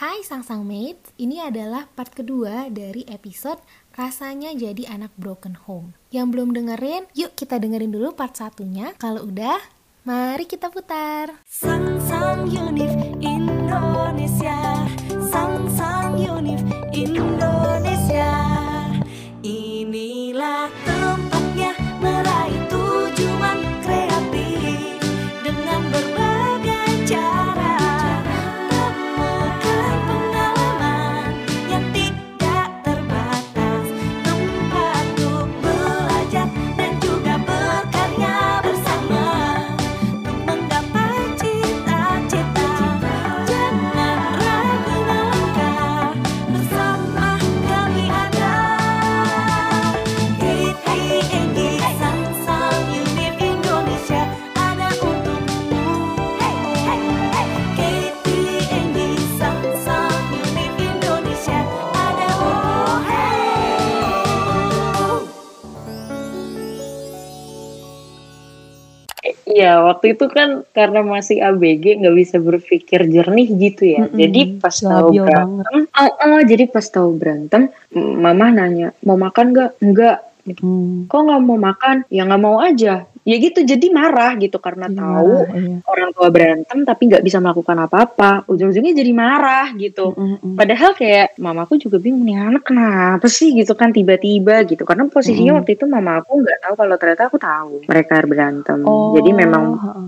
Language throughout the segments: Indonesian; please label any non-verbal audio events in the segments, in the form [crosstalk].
Hai Sang-Sang Mates, ini adalah part kedua dari episode Rasanya Jadi Anak Broken Home. Yang belum dengerin, yuk kita dengerin dulu part satunya. Kalau udah, mari kita putar. Sang-sang Unif Indonesia Sang-sang Unif Iya, waktu itu kan karena masih ABG nggak bisa berpikir jernih gitu ya. Mm-mm, Jadi pas tahu berantem, ah, ah, jadi pas tahu berantem, mama nanya mau makan nggak? Nggak. Gitu. Hmm. Kok nggak mau makan? Ya nggak mau aja. Ya gitu, jadi marah gitu karena Jadi tahu iya. orang tua berantem tapi nggak bisa melakukan apa-apa. Ujung-ujungnya jadi marah gitu. Mm, mm, Padahal kayak mamaku juga bingung nih anak kenapa sih gitu kan tiba-tiba gitu karena posisinya Mm. waktu itu mama aku nggak tahu kalau ternyata aku tahu mereka berantem Oh, jadi memang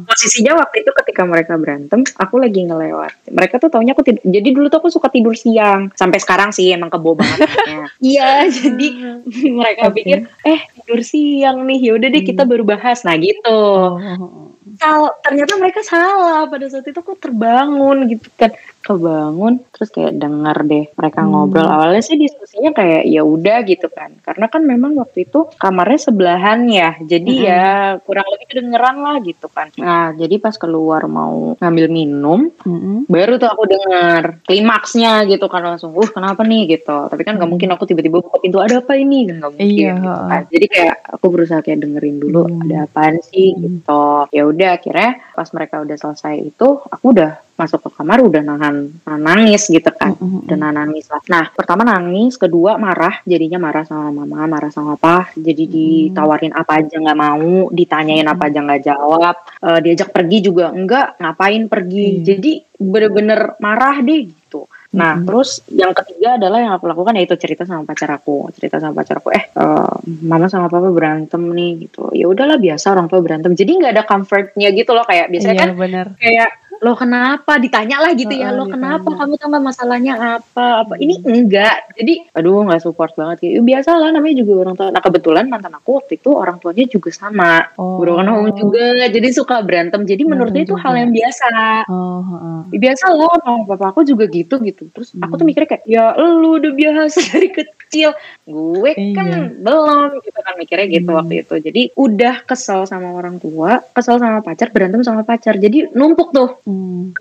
posisinya waktu itu ketika mereka berantem aku lagi ngelewat mereka tuh taunya aku tidur jadi dulu tuh aku suka tidur siang sampai sekarang sih emang kebo banget [laughs] iya jadi [laughs] mereka Oke. pikir eh tidur siang nih yaudah deh kita baru bahas nah gitu. Oh. Sal- ternyata mereka salah. Pada saat itu aku terbangun gitu kan kebangun terus kayak denger deh mereka Hmm. ngobrol. Awalnya sih diskusinya kayak ya udah gitu kan. Karena kan memang waktu itu kamarnya sebelahan ya jadi Mm-mm. ya kurang lebih kedengeran lah gitu kan. Nah jadi pas keluar mau ngambil minum Mm, baru tuh aku dengar klimaksnya gitu kan langsung uh kenapa nih? gitu. Tapi kan nggak Hmm. mungkin aku tiba-tiba buka pintu ada apa ini? Kan nggak mungkin Iya, gitu kan. Jadi kayak aku berusaha kayak dengerin dulu Hmm. ada apaan sih? Hmm. gitu. Ya udah akhirnya pas mereka udah selesai itu aku udah masuk ke kamar udah nahan, nahan nangis gitu kan mm, mm, udah nahan nangis lah nah pertama nangis kedua marah jadinya marah sama mama marah sama apa jadi ditawarin apa aja nggak mau ditanyain apa aja nggak jawab Eh, diajak pergi juga enggak ngapain pergi Iya. jadi bener-bener marah deh gitu Nah, Mm-mm. terus yang ketiga adalah yang aku lakukan yaitu cerita sama pacar aku. Cerita sama pacar aku, eh, eh, mama sama papa berantem nih gitu. Ya udahlah biasa orang tua berantem. Jadi nggak ada comfortnya gitu loh kayak biasanya Iya kan benar. kayak lo kenapa? Ditanya lah gitu ya lo kenapa kamu nggak masalahnya apa? Apa? Ini enggak. Jadi aduh nggak support banget gitu biasa lah namanya juga orang tua. Nah kebetulan mantan aku waktu itu orang tuanya juga sama. Oh. broken home juga. Jadi suka berantem. Jadi menurut dia itu hal yang biasa. Oh, heeh. Ya, biasa lah sama papa aku juga gitu gitu. Terus aku tuh Hmm. mikirnya kayak ya lu udah biasa [laughs] dari kecil. Gue kan Iya. belum gitu kan mikirnya gitu Hmm. waktu itu. Jadi udah kesel sama orang tua kesel sama pacar berantem sama pacar. Jadi numpuk tuh Hmm.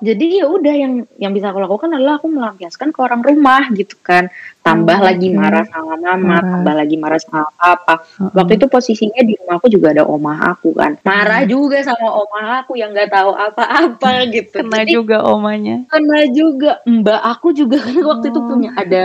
jadi ya udah yang yang bisa aku lakukan adalah aku melampiaskan ke orang rumah gitu kan tambah Oh, lagi marah sama mama Marah. tambah lagi marah sama papa Heeh. waktu itu posisinya di rumah aku juga ada omah aku kan marah Hmm. juga sama omah aku yang nggak tahu apa-apa [laughs] gitu Kena Jadi, juga omanya. kena juga mbak aku juga kan waktu itu Oh. punya ada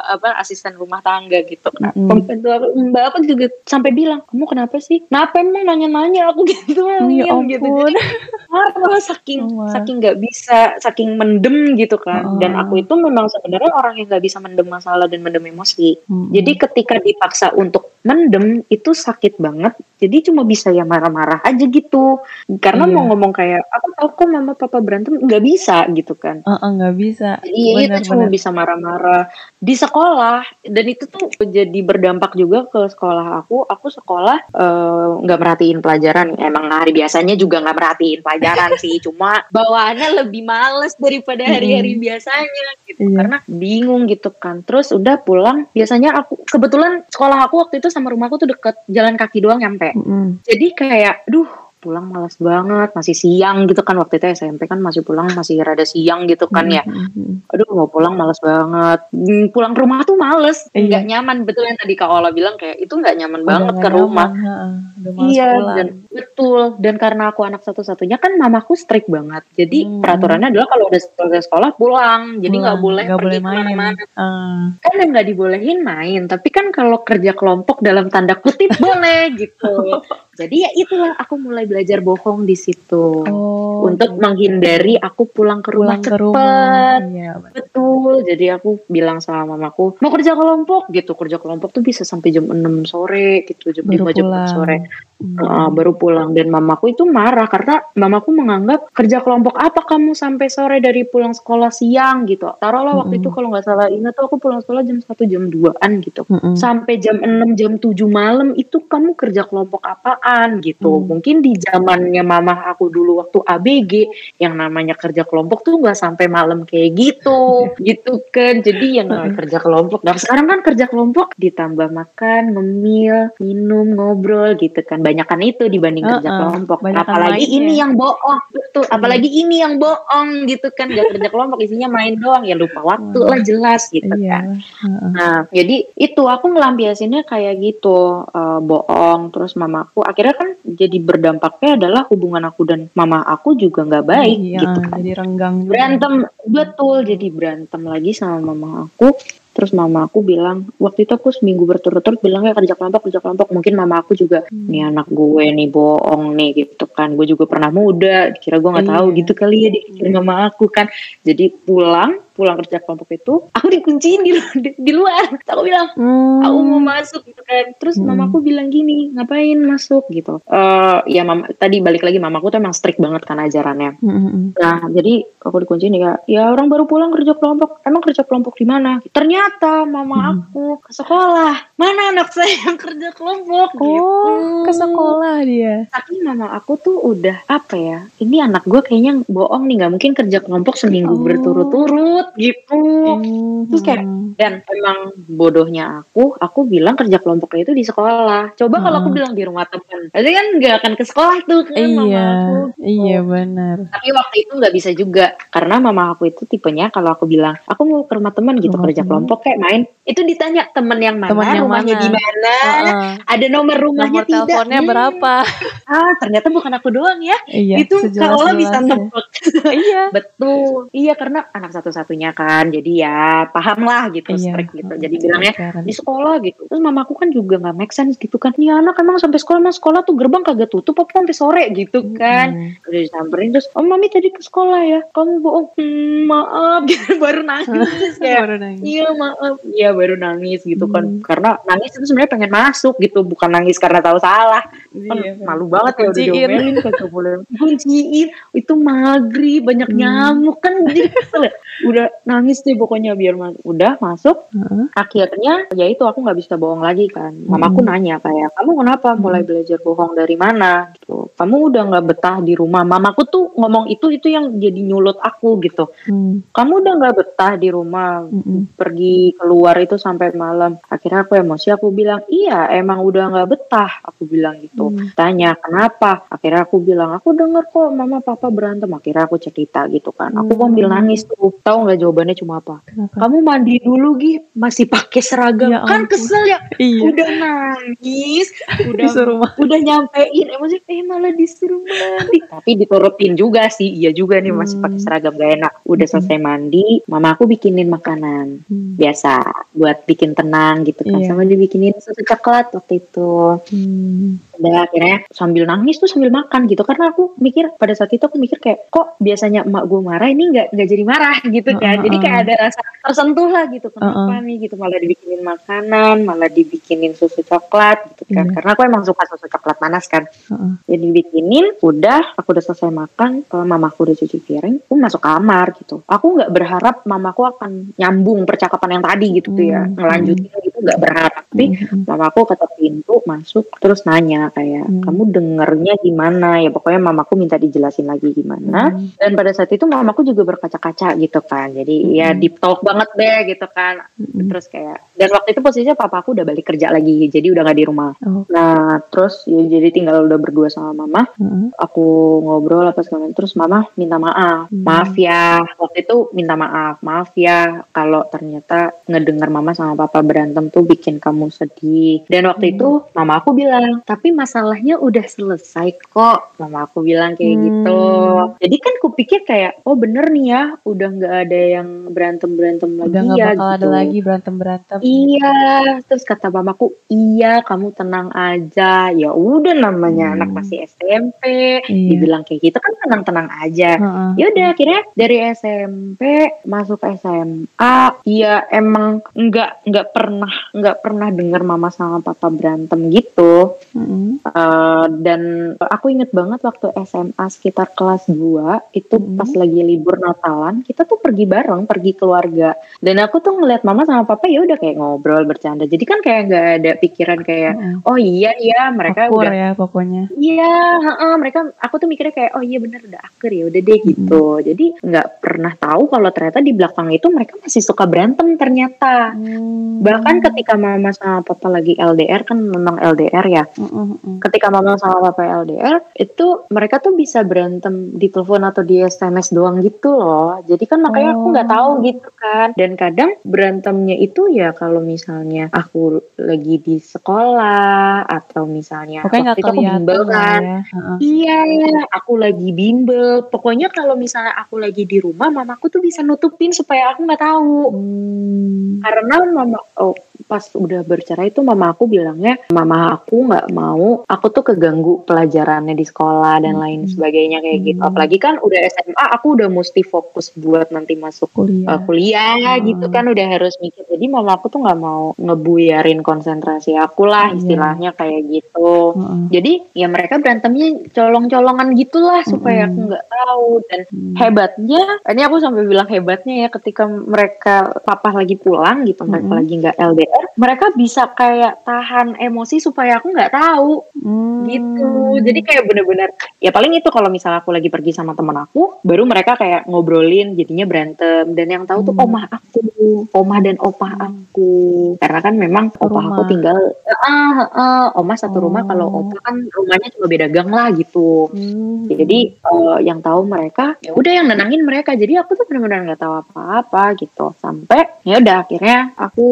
apa asisten rumah tangga gitu nah, aku mbak aku juga sampai bilang kamu kenapa sih kenapa emang nanya-nanya aku [laughs] gitu Oh, ya Mil, gitu ampun. Jadi, [laughs] marah saking Oh, wah. saking nggak bisa saking mendem gitu kan. Oh. dan aku itu memang sebenarnya orang yang nggak bisa mendem masalah dan mendem emosi. Mm, jadi ketika dipaksa untuk mendem itu sakit banget. Jadi cuma bisa ya marah-marah aja gitu. Karena Iya. mau ngomong kayak aku tahu kok mama papa berantem. Nggak bisa gitu kan. Heeh, nggak bisa. jadi ya Benar, itu cuma bisa marah-marah di sekolah dan itu tuh jadi berdampak juga ke sekolah aku. Aku sekolah eh, nggak merhatiin pelajaran. Emang hari biasanya juga nggak merhatiin pelajaran sih. [laughs] Cuma bawaannya lebih males daripada hari-hari biasanya gitu. Iya. Karena bingung gitu kan. Terus udah pulang. Biasanya aku kebetulan sekolah aku waktu itu sama rumahku tuh deket jalan kaki doang nyampe. Mm-mm. Jadi kayak, duh pulang malas banget masih siang gitu kan waktu itu SMP kan masih pulang masih rada siang gitu kan ya Mm-mm. aduh mau pulang males banget Hmm, pulang ke rumah tuh males Iya. nggak nyaman betul yang tadi kak Ola bilang kayak itu nggak nyaman Udah banget ke rumah nyaman, males iya pulang. dan betul dan karena aku anak satu-satunya kan mamaku strict banget jadi Hmm. peraturannya adalah kalau udah selesai sekolah pulang jadi nggak boleh nggak pergi boleh main. ke mana-mana Ah. kan nggak dibolehin main tapi kan kalau kerja kelompok dalam tanda kutip boleh gitu [laughs] jadi ya itulah aku mulai belajar bohong di situ Oh, untuk menghindari aku pulang ke rumah pulang ke cepet rumah. Iya, betul. betul jadi aku bilang sama mamaku mau kerja kelompok gitu kerja kelompok tuh bisa sampai jam 6 sore gitu jam Baru 5 jam 6 pulang. sore. Uh, baru pulang. Dan mamaku itu marah karena mamaku menganggap kerja kelompok apa kamu sampai sore dari pulang sekolah siang gitu. Taruhlah waktu Mm-mm. itu kalau nggak salah ingat tuh aku pulang sekolah jam 1 jam 2an gitu. Mm-mm. sampai jam 6 jam 7 malam itu kamu kerja kelompok apaan gitu. Hmm. mungkin di zamannya mama aku dulu waktu ABG yang namanya kerja kelompok tuh nggak sampai malam kayak gitu. [laughs] Gitu kan. Jadi yang namanya kerja kelompok. Dan sekarang kan kerja kelompok ditambah makan ngemil minum ngobrol gitu kan banyakan itu dibanding kerja Uh-uh, kelompok banyakan apalagi mainnya. ini yang bohong betul apalagi ini yang bohong gitu kan gak kerja kelompok isinya main doang ya lupa waktu Hmm. lah jelas gitu Iya. kan heeh. Nah, jadi itu aku ngelampiasinnya kayak gitu, eh, bohong. Terus mamaku akhirnya kan jadi berdampaknya adalah hubungan aku dan mama aku juga nggak baik Iya, gitu kan. Jadi renggang juga. Berantem betul, jadi berantem lagi sama mama aku. Terus mama aku bilang, waktu itu aku seminggu berturut-turut bilangnya kerja kelompok, kerja kelompok. Mungkin mama aku juga, Hmm. nih anak gue nih bohong nih gitu kan. Gue juga pernah muda, kira gue nggak tahu Iya. gitu kali ya dipikir mama aku kan. Jadi pulang, pulang kerja kelompok itu, aku dikunciin di, di, di luar. Terus aku bilang, Hmm. aku mau masuk gitu kan terus Hmm. mamaku bilang gini ngapain masuk gitu eh ya mama tadi balik lagi mamaku tuh emang strict banget kan ajarannya Mm-mm. nah jadi aku dikunciin ya ya orang baru pulang kerja kelompok emang kerja kelompok di mana ternyata mama Hmm. aku ke sekolah mana anak saya yang kerja kelompok Oh, gitu ke sekolah dia. tapi mama aku tuh udah apa ya ini anak gue kayaknya bohong nih nggak mungkin kerja kelompok seminggu Oh. berturut-turut gitu Hmm. Terus kayak, dan emang bodohnya aku, aku bilang kerja kelompoknya itu di sekolah. Coba kalau aku Hmm. bilang di rumah teman, berarti kan nggak akan ke sekolah tuh kan mama Iya, aku. iya benar. Tapi waktu itu nggak bisa juga, karena mama aku itu tipenya kalau aku bilang, aku mau ke rumah teman gitu Rumah kerja teman. Kelompok kayak main, itu ditanya teman yang mana, Teman yang rumahnya di mana, Heeh. ada nomor rumahnya Nomor tidak. teleponnya Hmm, berapa? [laughs] Ah, ternyata bukan aku doang ya. Iya, itu kalau bisa nebak. [laughs] Iya. Betul. Iya karena anak satu-satunya kan. Jadi ya paham lah gitu Iya. strict gitu. Jadi bilangnya di sekolah gitu. Terus mamaku kan juga nggak make sense gitu kan. Ya anak emang sampai sekolah emang sekolah tuh gerbang kagak tutup apa sampai sore gitu kan. Mm. Udah disamperin terus, oh mami tadi ke sekolah ya. Kamu bohong. Hmm, maaf gitu [laughs] baru nangis ya. Baru nangis. Iya maaf, iya baru nangis gitu kan. Hmm. Karena nangis itu sebenarnya pengen masuk gitu, bukan nangis karena tahu salah. Kan Iya, malu banget ya udah diomelin kagak boleh. Kunciin, itu maghrib banyak Hmm. nyamuk kan jadi kesel ya. Udah nangis deh pokoknya biar masuk. Udah masuk, Heeh. akhirnya ya itu aku nggak bisa bohong lagi kan. Mamaku Hmm. nanya kayak, kamu kenapa mulai belajar bohong dari mana? Gitu. Kamu udah nggak betah di rumah. Mamaku tuh ngomong itu itu yang jadi nyulut aku gitu Hmm. kamu udah nggak betah di rumah Mm-mm. pergi keluar itu sampai malam akhirnya aku emosi aku bilang iya emang udah nggak betah aku bilang gitu Hmm. tanya kenapa akhirnya aku bilang aku denger kok mama papa berantem akhirnya aku cerita gitu kan aku Hmm. ambil nangis tuh tahu nggak jawabannya cuma apa Kenapa? kamu mandi dulu gih masih pakai seragam Ya kan ampun. kesel ya Iya. udah nangis udah Disuruh mah. udah nyampein emosi eh malah disuruh mandi tapi diturutin juga sih iya juga nih masih Hmm. pakai seragam gak enak udah Hmm. selesai mandi mama aku bikinin makanan Hmm. biasa buat bikin tenang gitu kan Iya. sama dibikinin susu coklat waktu itu Hmm. Udah akhirnya sambil nangis tuh sambil makan gitu karena aku mikir pada saat itu aku mikir kayak kok biasanya emak gue marah ini nggak nggak jadi marah [laughs] gitu kan Uh-uh. jadi kayak ada rasa tersentuh lah gitu kenapa nih gitu malah dibikinin makanan malah dibikinin susu coklat gitu kan Iya. karena aku emang suka susu coklat panas kan Heeh. jadi bikinin udah aku udah selesai makan kalau mamaku udah cuci piring aku masuk kamar gitu aku nggak berharap mamaku akan nyambung percakapan yang tadi gitu tuh ya Hmm. ngelanjutin gitu nggak berharap tapi Mm-mm. mamaku ketok pintu masuk terus nanya kayak Hmm. kamu dengernya gimana ya pokoknya mamaku minta dijelasin lagi gimana Mm. dan pada saat itu mamaku juga berkaca-kaca gitu kan jadi ya Hmm. deep talk banget deh gitu kan Mm-mm. terus kayak dan waktu itu posisinya papaku udah balik kerja lagi jadi udah nggak di rumah Oh. nah terus ya jadi tinggal udah berdua sama mama Mm-mm. aku ngobrol apa segala macam. terus mama minta maaf Hmm. maaf ya waktu itu minta maaf maaf ya kalau ternyata ngedengar mama sama papa berantem tuh bikin kamu sedih dan waktu Hmm. itu mama aku bilang tapi masalahnya udah selesai kok mama aku bilang kayak Hmm. gitu jadi kan kupikir kayak oh bener nih ya udah nggak ada yang berantem berantem lagi Udah ya bakal ada gitu. lagi berantem berantem. Iya, terus kata mamaku, iya kamu tenang aja. Ya udah namanya Hmm. anak masih SMP, Iya. dibilang kayak gitu kan tenang-tenang aja. Heeh. Ya udah akhirnya dari SMP masuk SMA, ya emang nggak nggak pernah nggak pernah dengar mama sama papa berantem gitu. Eh, dan aku inget banget waktu SMA sekitar kelas 2 itu Hmm. pas lagi libur Natalan kita tuh pergi bareng pergi keluarga dan aku tuh ngeliat mama sama papa ya udah kayak ngobrol bercanda jadi kan kayak nggak ada pikiran kayak Heeh. oh iya iya mereka Akur udah ya pokoknya. iya heeh, mereka aku tuh mikirnya kayak oh iya bener udah akur ya udah deh gitu jadi nggak pernah tahu kalau ternyata di belakang itu mereka masih suka berantem ternyata Hmm. bahkan ketika mama sama papa lagi LDR kan memang LDR ya Heeh, heeh. ketika mama sama papa LDR itu mereka tuh bisa berantem di telepon atau di SMS doang gitu loh jadi kan makanya aku nggak tahu Oh. gitu kan dan kadang berantemnya itu ya kalau misalnya aku lagi di sekolah atau misalnya Pokoknya waktu itu aku bimbel kan ya. Heeh. Iya, aku lagi bimbel. Pokoknya kalau misalnya aku lagi di rumah, mamaku tuh bisa nutupin supaya aku nggak tahu. Hmm. Karena mama, oh pas udah bercerai itu mama aku bilangnya, mama aku nggak mau, aku tuh keganggu pelajarannya di sekolah dan Hmm. lain sebagainya kayak gitu. Hmm. Apalagi kan udah SMA, aku udah mesti fokus buat nanti masuk Kuliah. uh, kuliah Hmm. gitu kan udah harus mikir. Jadi mama aku tuh nggak mau ngebuyarin konsentrasi aku lah Iya. istilahnya kayak gitu. Heeh. Jadi ya mereka berantemnya colong-colongan gitulah supaya aku nggak tahu dan Hmm. hebatnya ini aku sampai bilang hebatnya ya ketika mereka papa lagi pulang gitu mereka lagi nggak LDR mereka bisa kayak tahan emosi supaya aku nggak tahu Hmm. gitu jadi kayak bener-bener ya paling itu kalau misalnya aku lagi pergi sama temen aku baru mereka kayak ngobrolin jadinya berantem dan yang tahu tuh Hmm. omah aku omah dan opah aku karena kan memang opah aku Rumah. tinggal ah ah, omah satu rumah Oh. kalau opah kan rumahnya cuma beda gang lah gitu Hmm. jadi eh, yang tahu mereka ya udah yang nenangin mereka jadi aku tuh benar-benar nggak tahu apa-apa gitu sampai ya udah akhirnya aku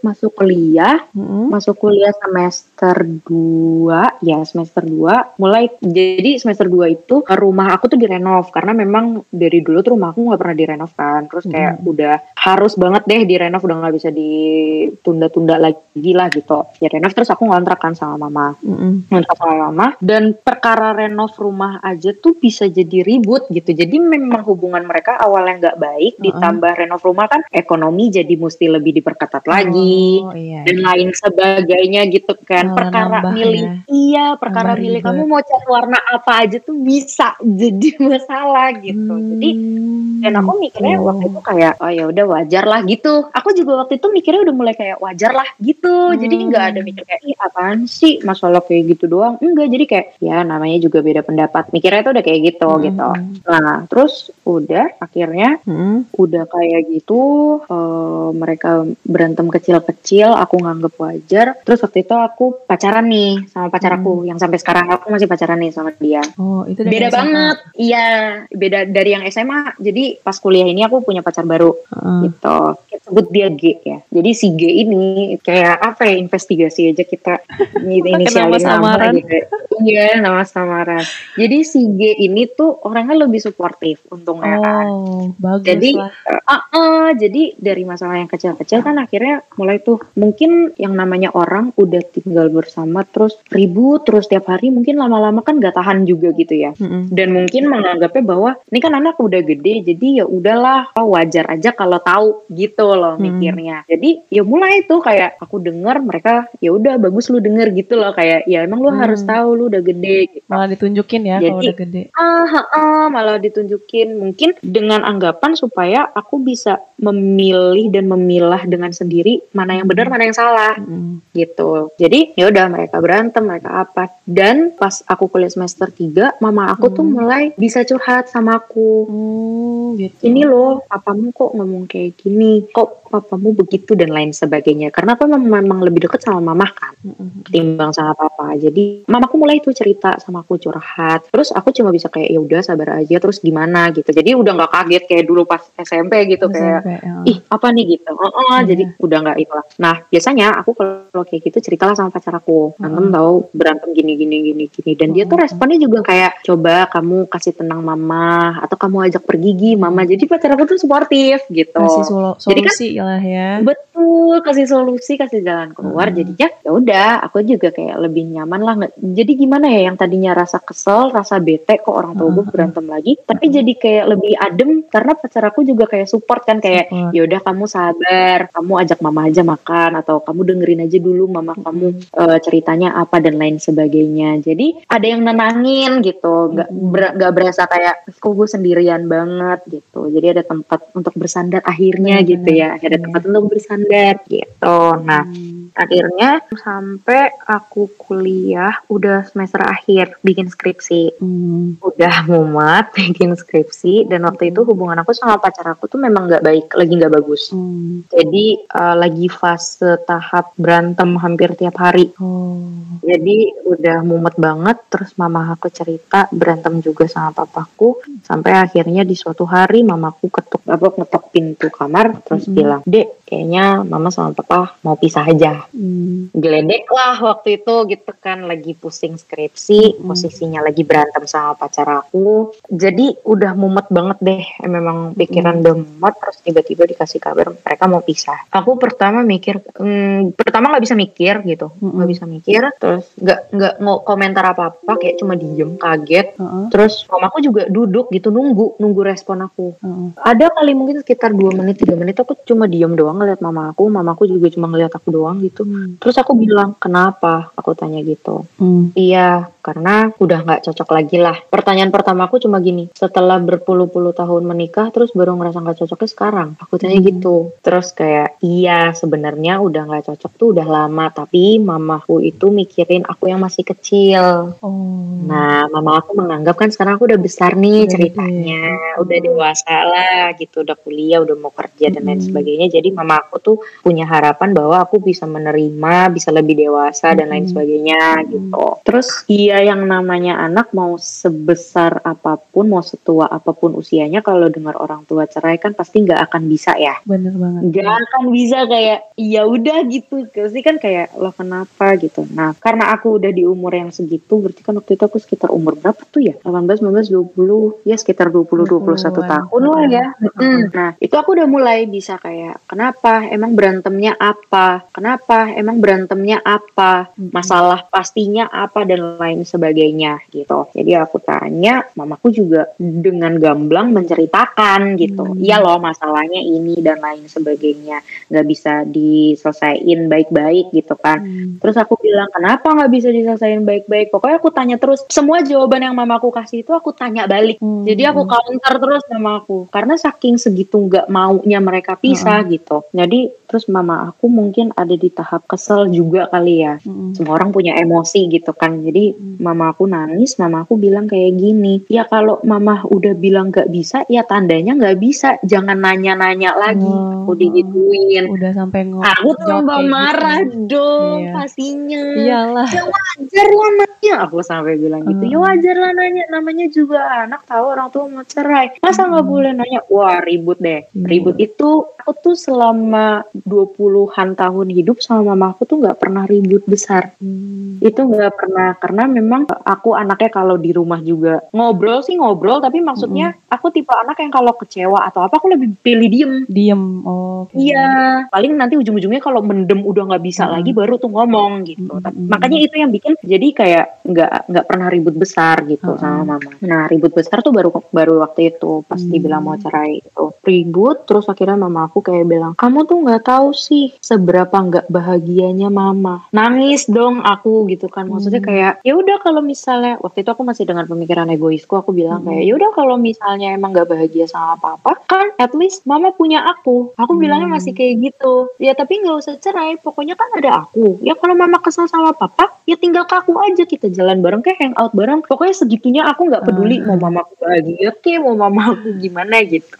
masuk kuliah Mm-mm. masuk kuliah semester 2 ya semester 2 mulai jadi semester 2 itu rumah aku tuh direnov. Karena memang dari dulu tuh rumah aku nggak pernah direnov kan. Terus kayak udah harus banget deh direnov. Udah nggak bisa ditunda-tunda lagi lah gitu. Ya renov terus aku ngontrak kan sama mama. Mm-mm. ngontrak sama mama. Dan perkara renov rumah aja tuh bisa jadi ribut gitu. Jadi memang hubungan mereka awalnya nggak baik. Heeh. ditambah renov rumah kan ekonomi jadi mesti lebih diperketat lagi. Oh, iya. dan lain sebagainya gitu kan perkara nambah milih ya. iya perkara Nambah milih ribet. kamu mau cat warna apa aja tuh bisa jadi [laughs] masalah gitu jadi Hmm, dan aku mikirnya gitu. waktu itu kayak oh ya udah wajar lah gitu aku juga waktu itu mikirnya udah mulai kayak wajar lah gitu jadi Hmm. nggak ada mikir kayak ih apaan sih masalah kayak gitu doang enggak jadi kayak ya namanya juga beda pendapat mikirnya tuh udah kayak gitu Hmm. gitu nah terus udah akhirnya Mm-mm. udah kayak gitu eh, mereka berantem kecil-kecil aku nganggep wajar terus waktu itu aku pacaran nih sama pacar Hmm. aku yang sampai sekarang aku masih pacaran nih sama dia. Oh, itu beda SMA. banget. Iya beda dari yang SMA jadi pas kuliah ini aku punya pacar baru. Heeh. gitu. Kita sebut dia G ya. Jadi si G ini kayak apa ya investigasi aja kita. [laughs] Ini inisialin nama samaran. gitu. Iya nama samaran. Jadi si G ini tuh orangnya lebih suportif untungnya kan. Oh, bagus jadi lah. ah, ah, jadi dari masalah yang kecil-kecil kan akhirnya mulai tuh. Mungkin yang namanya orang udah tinggal bersama terus ribut terus tiap hari mungkin lama-lama kan gak tahan juga gitu ya Mm-mm. dan mungkin menganggapnya bahwa ini kan anak udah gede jadi ya udahlah oh, wajar aja kalau tahu gitu loh Hmm. mikirnya jadi ya mulai tuh kayak aku denger mereka ya udah bagus lu denger gitu loh kayak ya emang lu Hmm. harus tahu lu udah gede gitu Malah ditunjukin ya kalau Jadi- udah gede. ah, ah, ah, malah ditunjukin mungkin dengan anggapan supaya aku bisa memilih dan memilah dengan sendiri mana yang benar mana yang salah Mm. gitu. Jadi ya udah mereka berantem, mereka apa. Dan pas aku kuliah semester 3, mama aku tuh Hmm. mulai bisa curhat sama aku. Hmm, gitu. Ini loh, papamu kok ngomong kayak gini, kok papamu begitu dan lain sebagainya. Karena aku memang, lebih deket sama mama kan, Mm-mm. ketimbang sama papa. Jadi mamaku mulai tuh cerita sama aku curhat. Terus aku cuma bisa kayak ya udah sabar aja. Terus gimana gitu. Jadi udah nggak kaget kayak dulu pas SMP gitu kayak SMP, ya. ih apa nih gitu oh, oh, Iya. jadi udah nggak itu lah nah biasanya aku kalau kayak gitu ceritalah sama pacar aku berantem Mm. tahu berantem gini gini gini gini dan dia tuh Mm. responnya juga kayak coba kamu kasih tenang mama atau kamu ajak pergi gi mama jadi pacar aku tuh suportif gitu kasih solo- Jadi kan- solusi lah ya. betul kasih solusi kasih jalan keluar Mm. jadinya ya udah aku juga kayak lebih nyaman lah jadi gimana ya yang tadinya rasa kesel rasa bete kok orang tua gue Mm. berantem lagi tapi Mm. jadi kayak lebih adem karena pacar aku juga kayak support kan kayak ya udah kamu sabar kamu ajak mama aja makan atau kamu dengerin aja dulu mama kamu eh, ceritanya apa dan lain sebagainya. Jadi ada yang nenangin gitu. Nggak Mm-mm. ber- nggak berasa kayak kok gue sendirian banget gitu. Jadi ada tempat untuk bersandar akhirnya Benar-benar, gitu ya. ada tempat untuk bersandar gitu. Nah Hmm. Akhirnya sampai aku kuliah udah semester akhir bikin skripsi Hmm. udah mumet [laughs] bikin skripsi dan waktu itu hubungan aku sama pacar aku tuh memang nggak baik lagi nggak bagus Hmm. jadi eh, lagi fase tahap berantem hampir tiap hari Oh. jadi udah mumet banget terus mama aku cerita berantem juga sama papaku sampai akhirnya di suatu hari mamaku ketuk apa ngetok pintu kamar terus Mm-mm. bilang dek kayaknya mama sama papa mau pisah aja Hmm. geledek lah waktu itu gitu kan lagi pusing skripsi Mm-mm. posisinya lagi berantem sama pacar aku jadi udah mumet banget deh Eh, memang pikiran udah mumet terus tiba-tiba dikasih kabar mereka mau pisah aku pertama mikir hmm, pertama nggak bisa mikir gitu nggak Mm-mm. bisa mikir terus nggak nggak mau komentar apa apa kayak cuma diem kaget Heeh. terus mamaku juga duduk gitu nunggu nunggu respon aku Heeh. ada kali mungkin sekitar dua menit tiga menit aku cuma diem doang ngeliat mama aku mamaku juga cuma ngeliat aku doang gitu Hmm. Terus aku bilang, kenapa? Aku tanya gitu. Hmm. Iya, karena udah nggak cocok lagi lah. Pertanyaan pertama aku cuma gini, setelah berpuluh-puluh tahun menikah, terus baru ngerasa nggak cocoknya sekarang. Aku tanya Hmm. gitu. Terus kayak, iya sebenarnya udah nggak cocok tuh udah lama, tapi mamaku itu mikirin aku yang masih kecil. Oh. Nah, mama aku menganggap kan sekarang aku udah besar nih Udah ceritanya, udah dewasa lah gitu, udah kuliah, udah mau kerja dan lain Mm-mm. sebagainya. Jadi mama aku tuh punya harapan bahwa aku bisa menerima, bisa lebih dewasa dan lain sebagainya gitu. Terus iya yang namanya anak mau sebesar apa pun, mau setua apa pun usianya, kalau dengar orang tua cerai kan pasti nggak akan bisa ya. Bener banget. nggak akan bisa kayak ya udah gitu. Pasti kan kayak lo kenapa? gitu. Nah karena aku udah di umur yang segitu berarti kan waktu itu aku sekitar umur berapa tuh ya? 18 19 20 ya sekitar 20 21 20-an. tahun lah ya. Mm. nah itu aku udah mulai bisa kayak kenapa? Emang berantemnya apa? Kenapa emang berantemnya apa masalah pastinya apa dan lain sebagainya gitu jadi aku tanya mamaku juga dengan gamblang menceritakan gitu Hmm. iya loh masalahnya ini dan lain sebagainya nggak bisa diselesaikan baik-baik gitu kan Hmm. Terus aku bilang kenapa nggak bisa diselesaikan baik-baik? Pokoknya aku tanya terus. Semua jawaban yang mamaku kasih itu aku tanya balik. Hmm. Jadi aku counter terus sama aku karena saking segitu nggak maunya mereka pisah gitu. Jadi terus mama aku mungkin ada di tahap kesel juga kali ya. Hmm. Semua orang punya emosi gitu kan. Jadi Hmm. mama aku nangis, mama aku bilang kayak gini. Ya kalau mama udah bilang nggak bisa, ya tandanya nggak bisa. Jangan nanya-nanya lagi. Oh. Aku digituin. Udah sampai ngomong. Aku tambah marah dong Iya. pastinya. Iyalah. Ya wajar lah nanya. Aku sampai bilang gitu. Ya Hmm. wajar lah nanya. Namanya juga anak tahu orang tua mau cerai. Masa nggak Hmm. boleh nanya? Wah ribut deh. Iya. Ribut itu aku tuh selama 20-an tahun hidup sama mama aku tuh nggak pernah ribut besar. Hmm. Itu nggak pernah karena memang aku anaknya kalau di rumah juga ngobrol sih ngobrol tapi maksudnya aku tipe anak yang kalau kecewa atau apa aku lebih pilih diem. Diem. Oh. Iya, paling nanti ujung-ujungnya kalau mendem udah nggak bisa Mm-mm. lagi baru tuh ngomong gitu. Mm-mm. Tapi- Makanya itu yang bikin jadi kayak nggak nggak pernah ribut besar gitu Mm-mm. sama mama. Nah ribut besar tuh baru baru waktu itu pas Mm. dibilang mau cerai itu ribut terus akhirnya mama aku kayak bilang kamu tuh nggak tahu sih seberapa nggak bahagianya mama. Nangis dong aku gitu kan. Maksudnya Hmm. kayak ya udah kalau misalnya waktu itu aku masih dengan pemikiran egoisku aku bilang Hmm. kayak ya udah kalau misalnya emang gak bahagia sama papa kan at least mama punya aku. Aku Hmm. bilangnya masih kayak gitu. Ya tapi nggak usah cerai pokoknya kan ada aku. Ya kalau mama kesel sama papa ya tinggal ke aku aja kita jalan bareng kayak hangout bareng. Pokoknya segitunya aku nggak peduli mau mamaku bahagia ke mau mamaku gimana gitu.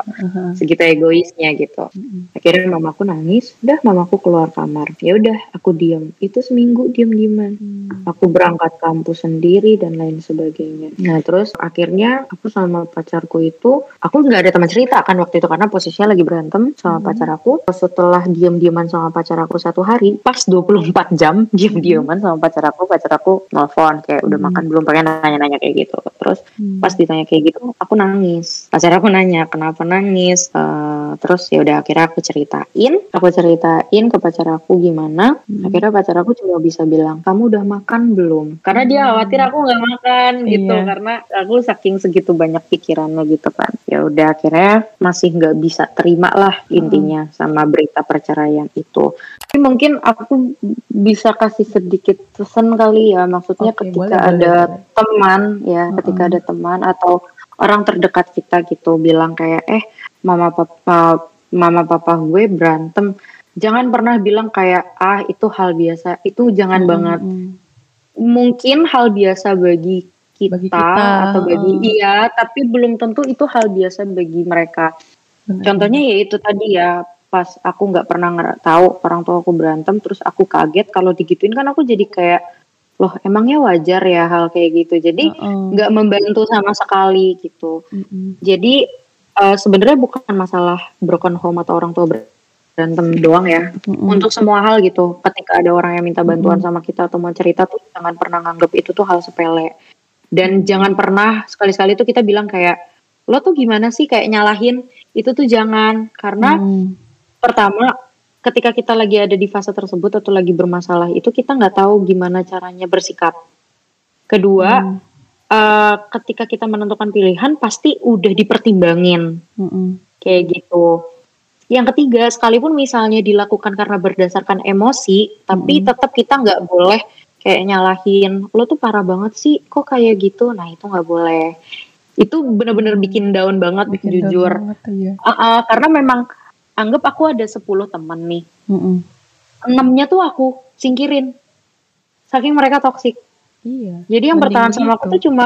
Segitu egoisnya gitu. Akhirnya mamaku nangis udah mamaku keluar kamar ya udah aku diam itu seminggu diam diaman Hmm. aku berangkat kampus sendiri dan lain sebagainya nah terus akhirnya aku sama pacarku itu aku nggak ada teman cerita kan waktu itu karena posisinya lagi berantem sama Hmm. pacar aku setelah diam diaman sama pacar aku satu hari pas 24 jam [laughs] diam diaman sama pacar aku pacar aku nelfon kayak udah Hmm. makan belum pengen nanya nanya kayak gitu terus Hmm. pas ditanya kayak gitu aku nangis pacar aku nanya kenapa nangis Eh, terus ya udah akhirnya aku ceritain aku ceritain ke pacar aku gimana Hmm. akhirnya pacar aku cuma bisa bilang kamu udah makan belum karena dia Hmm. khawatir aku nggak makan gitu Iya. karena aku saking segitu banyak pikirannya gitu kan ya udah akhirnya masih nggak bisa terima lah intinya sama berita perceraian itu tapi mungkin aku bisa kasih sedikit pesan kali ya maksudnya Oke, ketika boleh, ada boleh. teman ya ketika Mm-mm. ada teman atau orang terdekat kita gitu bilang kayak eh mama papa mama papa gue berantem jangan pernah bilang kayak ah itu hal biasa. Itu jangan Mm-mm. banget. mungkin hal biasa bagi kita, Bagi kita, atau bagi iya tapi belum tentu itu hal biasa bagi mereka. Benar. contohnya ya itu tadi ya pas aku nggak pernah tahu orang tua aku berantem terus aku kaget kalau digituin kan aku jadi kayak loh emangnya wajar ya hal kayak gitu? Jadi nggak membantu sama sekali gitu. Mm-mm. jadi eh, sebenarnya bukan masalah broken home atau orang tua ber- berantem doang ya Mm-mm. untuk semua hal gitu ketika ada orang yang minta bantuan Mm. sama kita atau mau cerita tuh jangan pernah nganggap itu tuh hal sepele dan jangan pernah sekali-sekali tuh kita bilang kayak lo tuh gimana sih kayak nyalahin itu tuh jangan karena Mm. pertama ketika kita lagi ada di fase tersebut atau lagi bermasalah itu kita nggak tahu gimana caranya bersikap kedua Mm. eh, ketika kita menentukan pilihan pasti udah dipertimbangin Mm-mm. kayak gitu. Yang ketiga, sekalipun misalnya dilakukan karena berdasarkan emosi, tapi Mm. tetap kita nggak boleh kayak nyalahin, lo tuh parah banget sih, kok kayak gitu. Nah itu nggak boleh. Itu bener-bener bikin down banget, Bikin jujur. banget, iya. Ah, ah, karena memang anggap aku ada 10 teman nih, enamnya tuh aku singkirin, saking mereka toksik. Iya. Jadi yang bertahan sama aku gitu. tuh cuma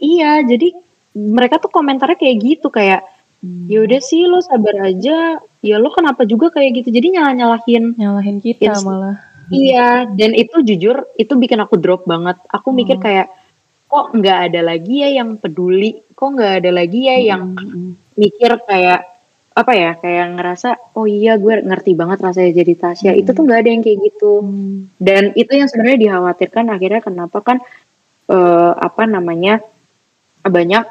iya, jadi mereka tuh komentarnya kayak gitu kayak Mm. ya udah sih lo sabar aja ya lo kenapa juga kayak gitu jadi nyalah nyalahin nyalahin kita It's- malah. iya dan itu jujur itu bikin aku drop banget aku mikir Hmm. kayak kok nggak ada lagi ya yang peduli kok nggak ada lagi ya yang Mm-mm. mikir kayak apa ya kayak ngerasa oh iya gue ngerti banget rasanya jadi Tasya Hmm. itu tuh nggak ada yang kayak gitu Mm. dan itu yang sebenarnya dikhawatirkan akhirnya kenapa kan eh, apa namanya banyak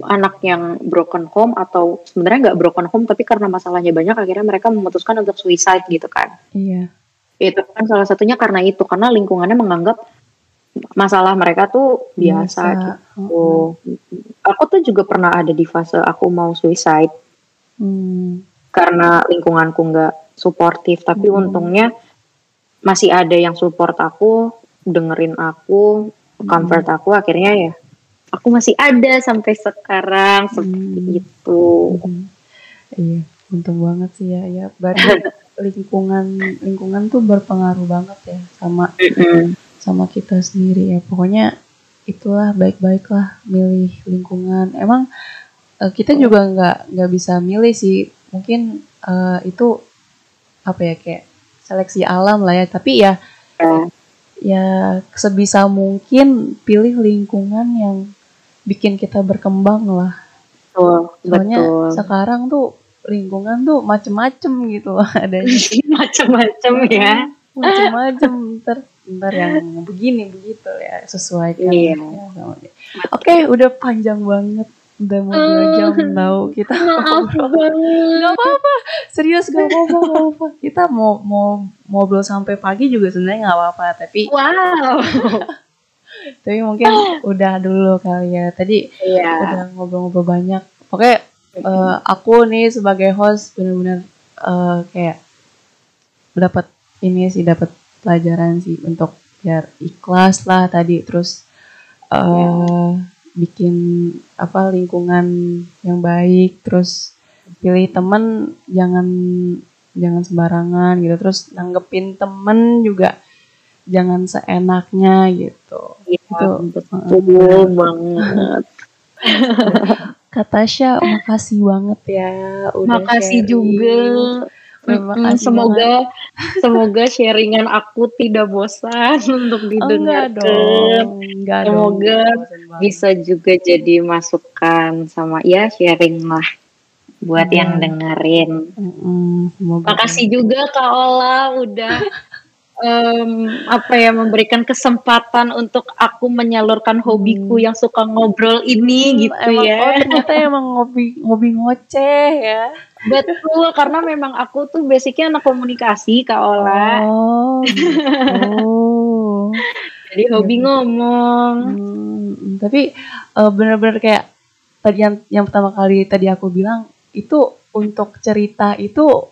anak yang broken home atau sebenarnya nggak broken home tapi karena masalahnya banyak akhirnya mereka memutuskan untuk suicide gitu kan Iya. itu kan salah satunya karena itu karena lingkungannya menganggap masalah mereka tuh biasa, gitu aku tuh juga pernah ada di fase aku mau suicide Mm. karena lingkunganku nggak suportif tapi Hmm. untungnya masih ada yang support aku dengerin aku comfort aku akhirnya ya aku masih ada sampai sekarang seperti Hmm. itu Mhm. Iya, untung banget sih ya. Ya, berarti [laughs] lingkungan lingkungan tuh berpengaruh banget ya sama sama kita sendiri ya. Pokoknya itulah baik-baiklah milih lingkungan. Emang eh, kita juga nggak nggak bisa milih sih. Mungkin eh, itu apa ya kayak seleksi alam lah ya. Tapi ya Ya, ya sebisa mungkin pilih lingkungan yang bikin kita berkembang lah. betul Soalnya betul sekarang tuh lingkungan tuh macem-macem gitu loh [laughs] adanya. [laughs] macam-macam ya macem-macem ntar ntar yang begini begitu ya sesuaikan ya sama dia. Oke, udah panjang banget. Udah mau dua jam tahu kita ngobrol. Gak apa-apa, serius gak apa-apa, gak apa-apa. Kita mau mau ngobrol sampai pagi juga sebenarnya nggak apa-apa, tapi wow tapi mungkin udah dulu kali ya. Tadi iya. udah ngobrol-ngobrol banyak. Oke, eh, aku nih sebagai host bener-bener eh, kayak dapat ini sih dapat pelajaran sih untuk biar ikhlas lah tadi. Terus eh bikin apa lingkungan yang baik. Terus pilih temen jangan jangan sembarangan gitu. Terus nanggepin temen juga jangan seenaknya gitu Iya, Itu, betul banget. [laughs] Kak Tasya makasih banget ya udah Makasih sharing. juga. Terima kasih semoga semoga sharingan aku tidak bosan [laughs] untuk banget. Oh, enggak didengarkan. dong enggak Semoga dong banget. Bisa juga jadi masukan sama ya sharing lah buat Iya. yang dengerin. Semoga Makasih juga Kak Ola udah [laughs] em, apa ya memberikan kesempatan untuk aku menyalurkan hobiku yang suka ngobrol ini gitu Hmm. emang, ya. Oh ternyata [laughs] emang ngopi ngopi ngoceh ya. Betul karena memang aku tuh basicnya anak komunikasi Kak Ola. Oh gitu. [laughs] Jadi hobi ngomong. Hmm, tapi eh, bener-bener kayak tadi yang yang pertama kali tadi aku bilang itu untuk cerita itu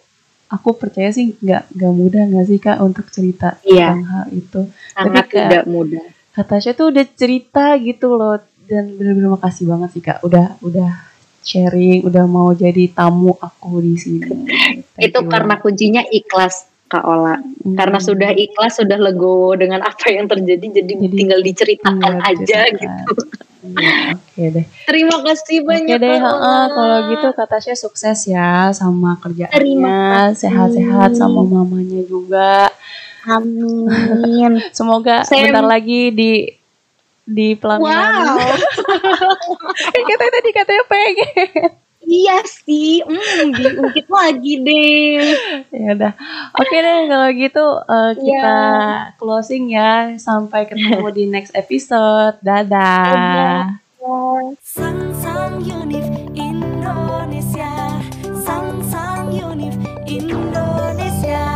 aku percaya sih nggak nggak mudah nggak sih kak untuk cerita Iya. tentang hal itu. Sangat Tapi, Kak, tidak mudah. Tasya tuh udah cerita gitu loh dan bener-bener makasih banget sih kak udah udah sharing udah mau jadi tamu aku di sini. [laughs] Itu you karena kuncinya ikhlas Kak Ola. Hmm. Karena sudah ikhlas, sudah legowo dengan apa yang terjadi, jadi, Jadi, tinggal diceritakan Iya, aja ceritakan. gitu. [laughs] Oke deh. Terima kasih Oke banyak deh, Kak Ola. heeh, kalau gitu Kak Tasya sukses ya sama kerjaannya, sehat-sehat sama mamanya juga. Amin. [laughs] Semoga Saya- bentar lagi di di pelaminan. wow. Kan [laughs] katanya tadi katanya pengen. Iya sih, hmm, diungkit lagi deh. ya udah. Oke deh kalau gitu eh, kita Iya. closing ya. Sampai ketemu di next episode. Dadah. Unif Indonesia Sang Sang Unif Indonesia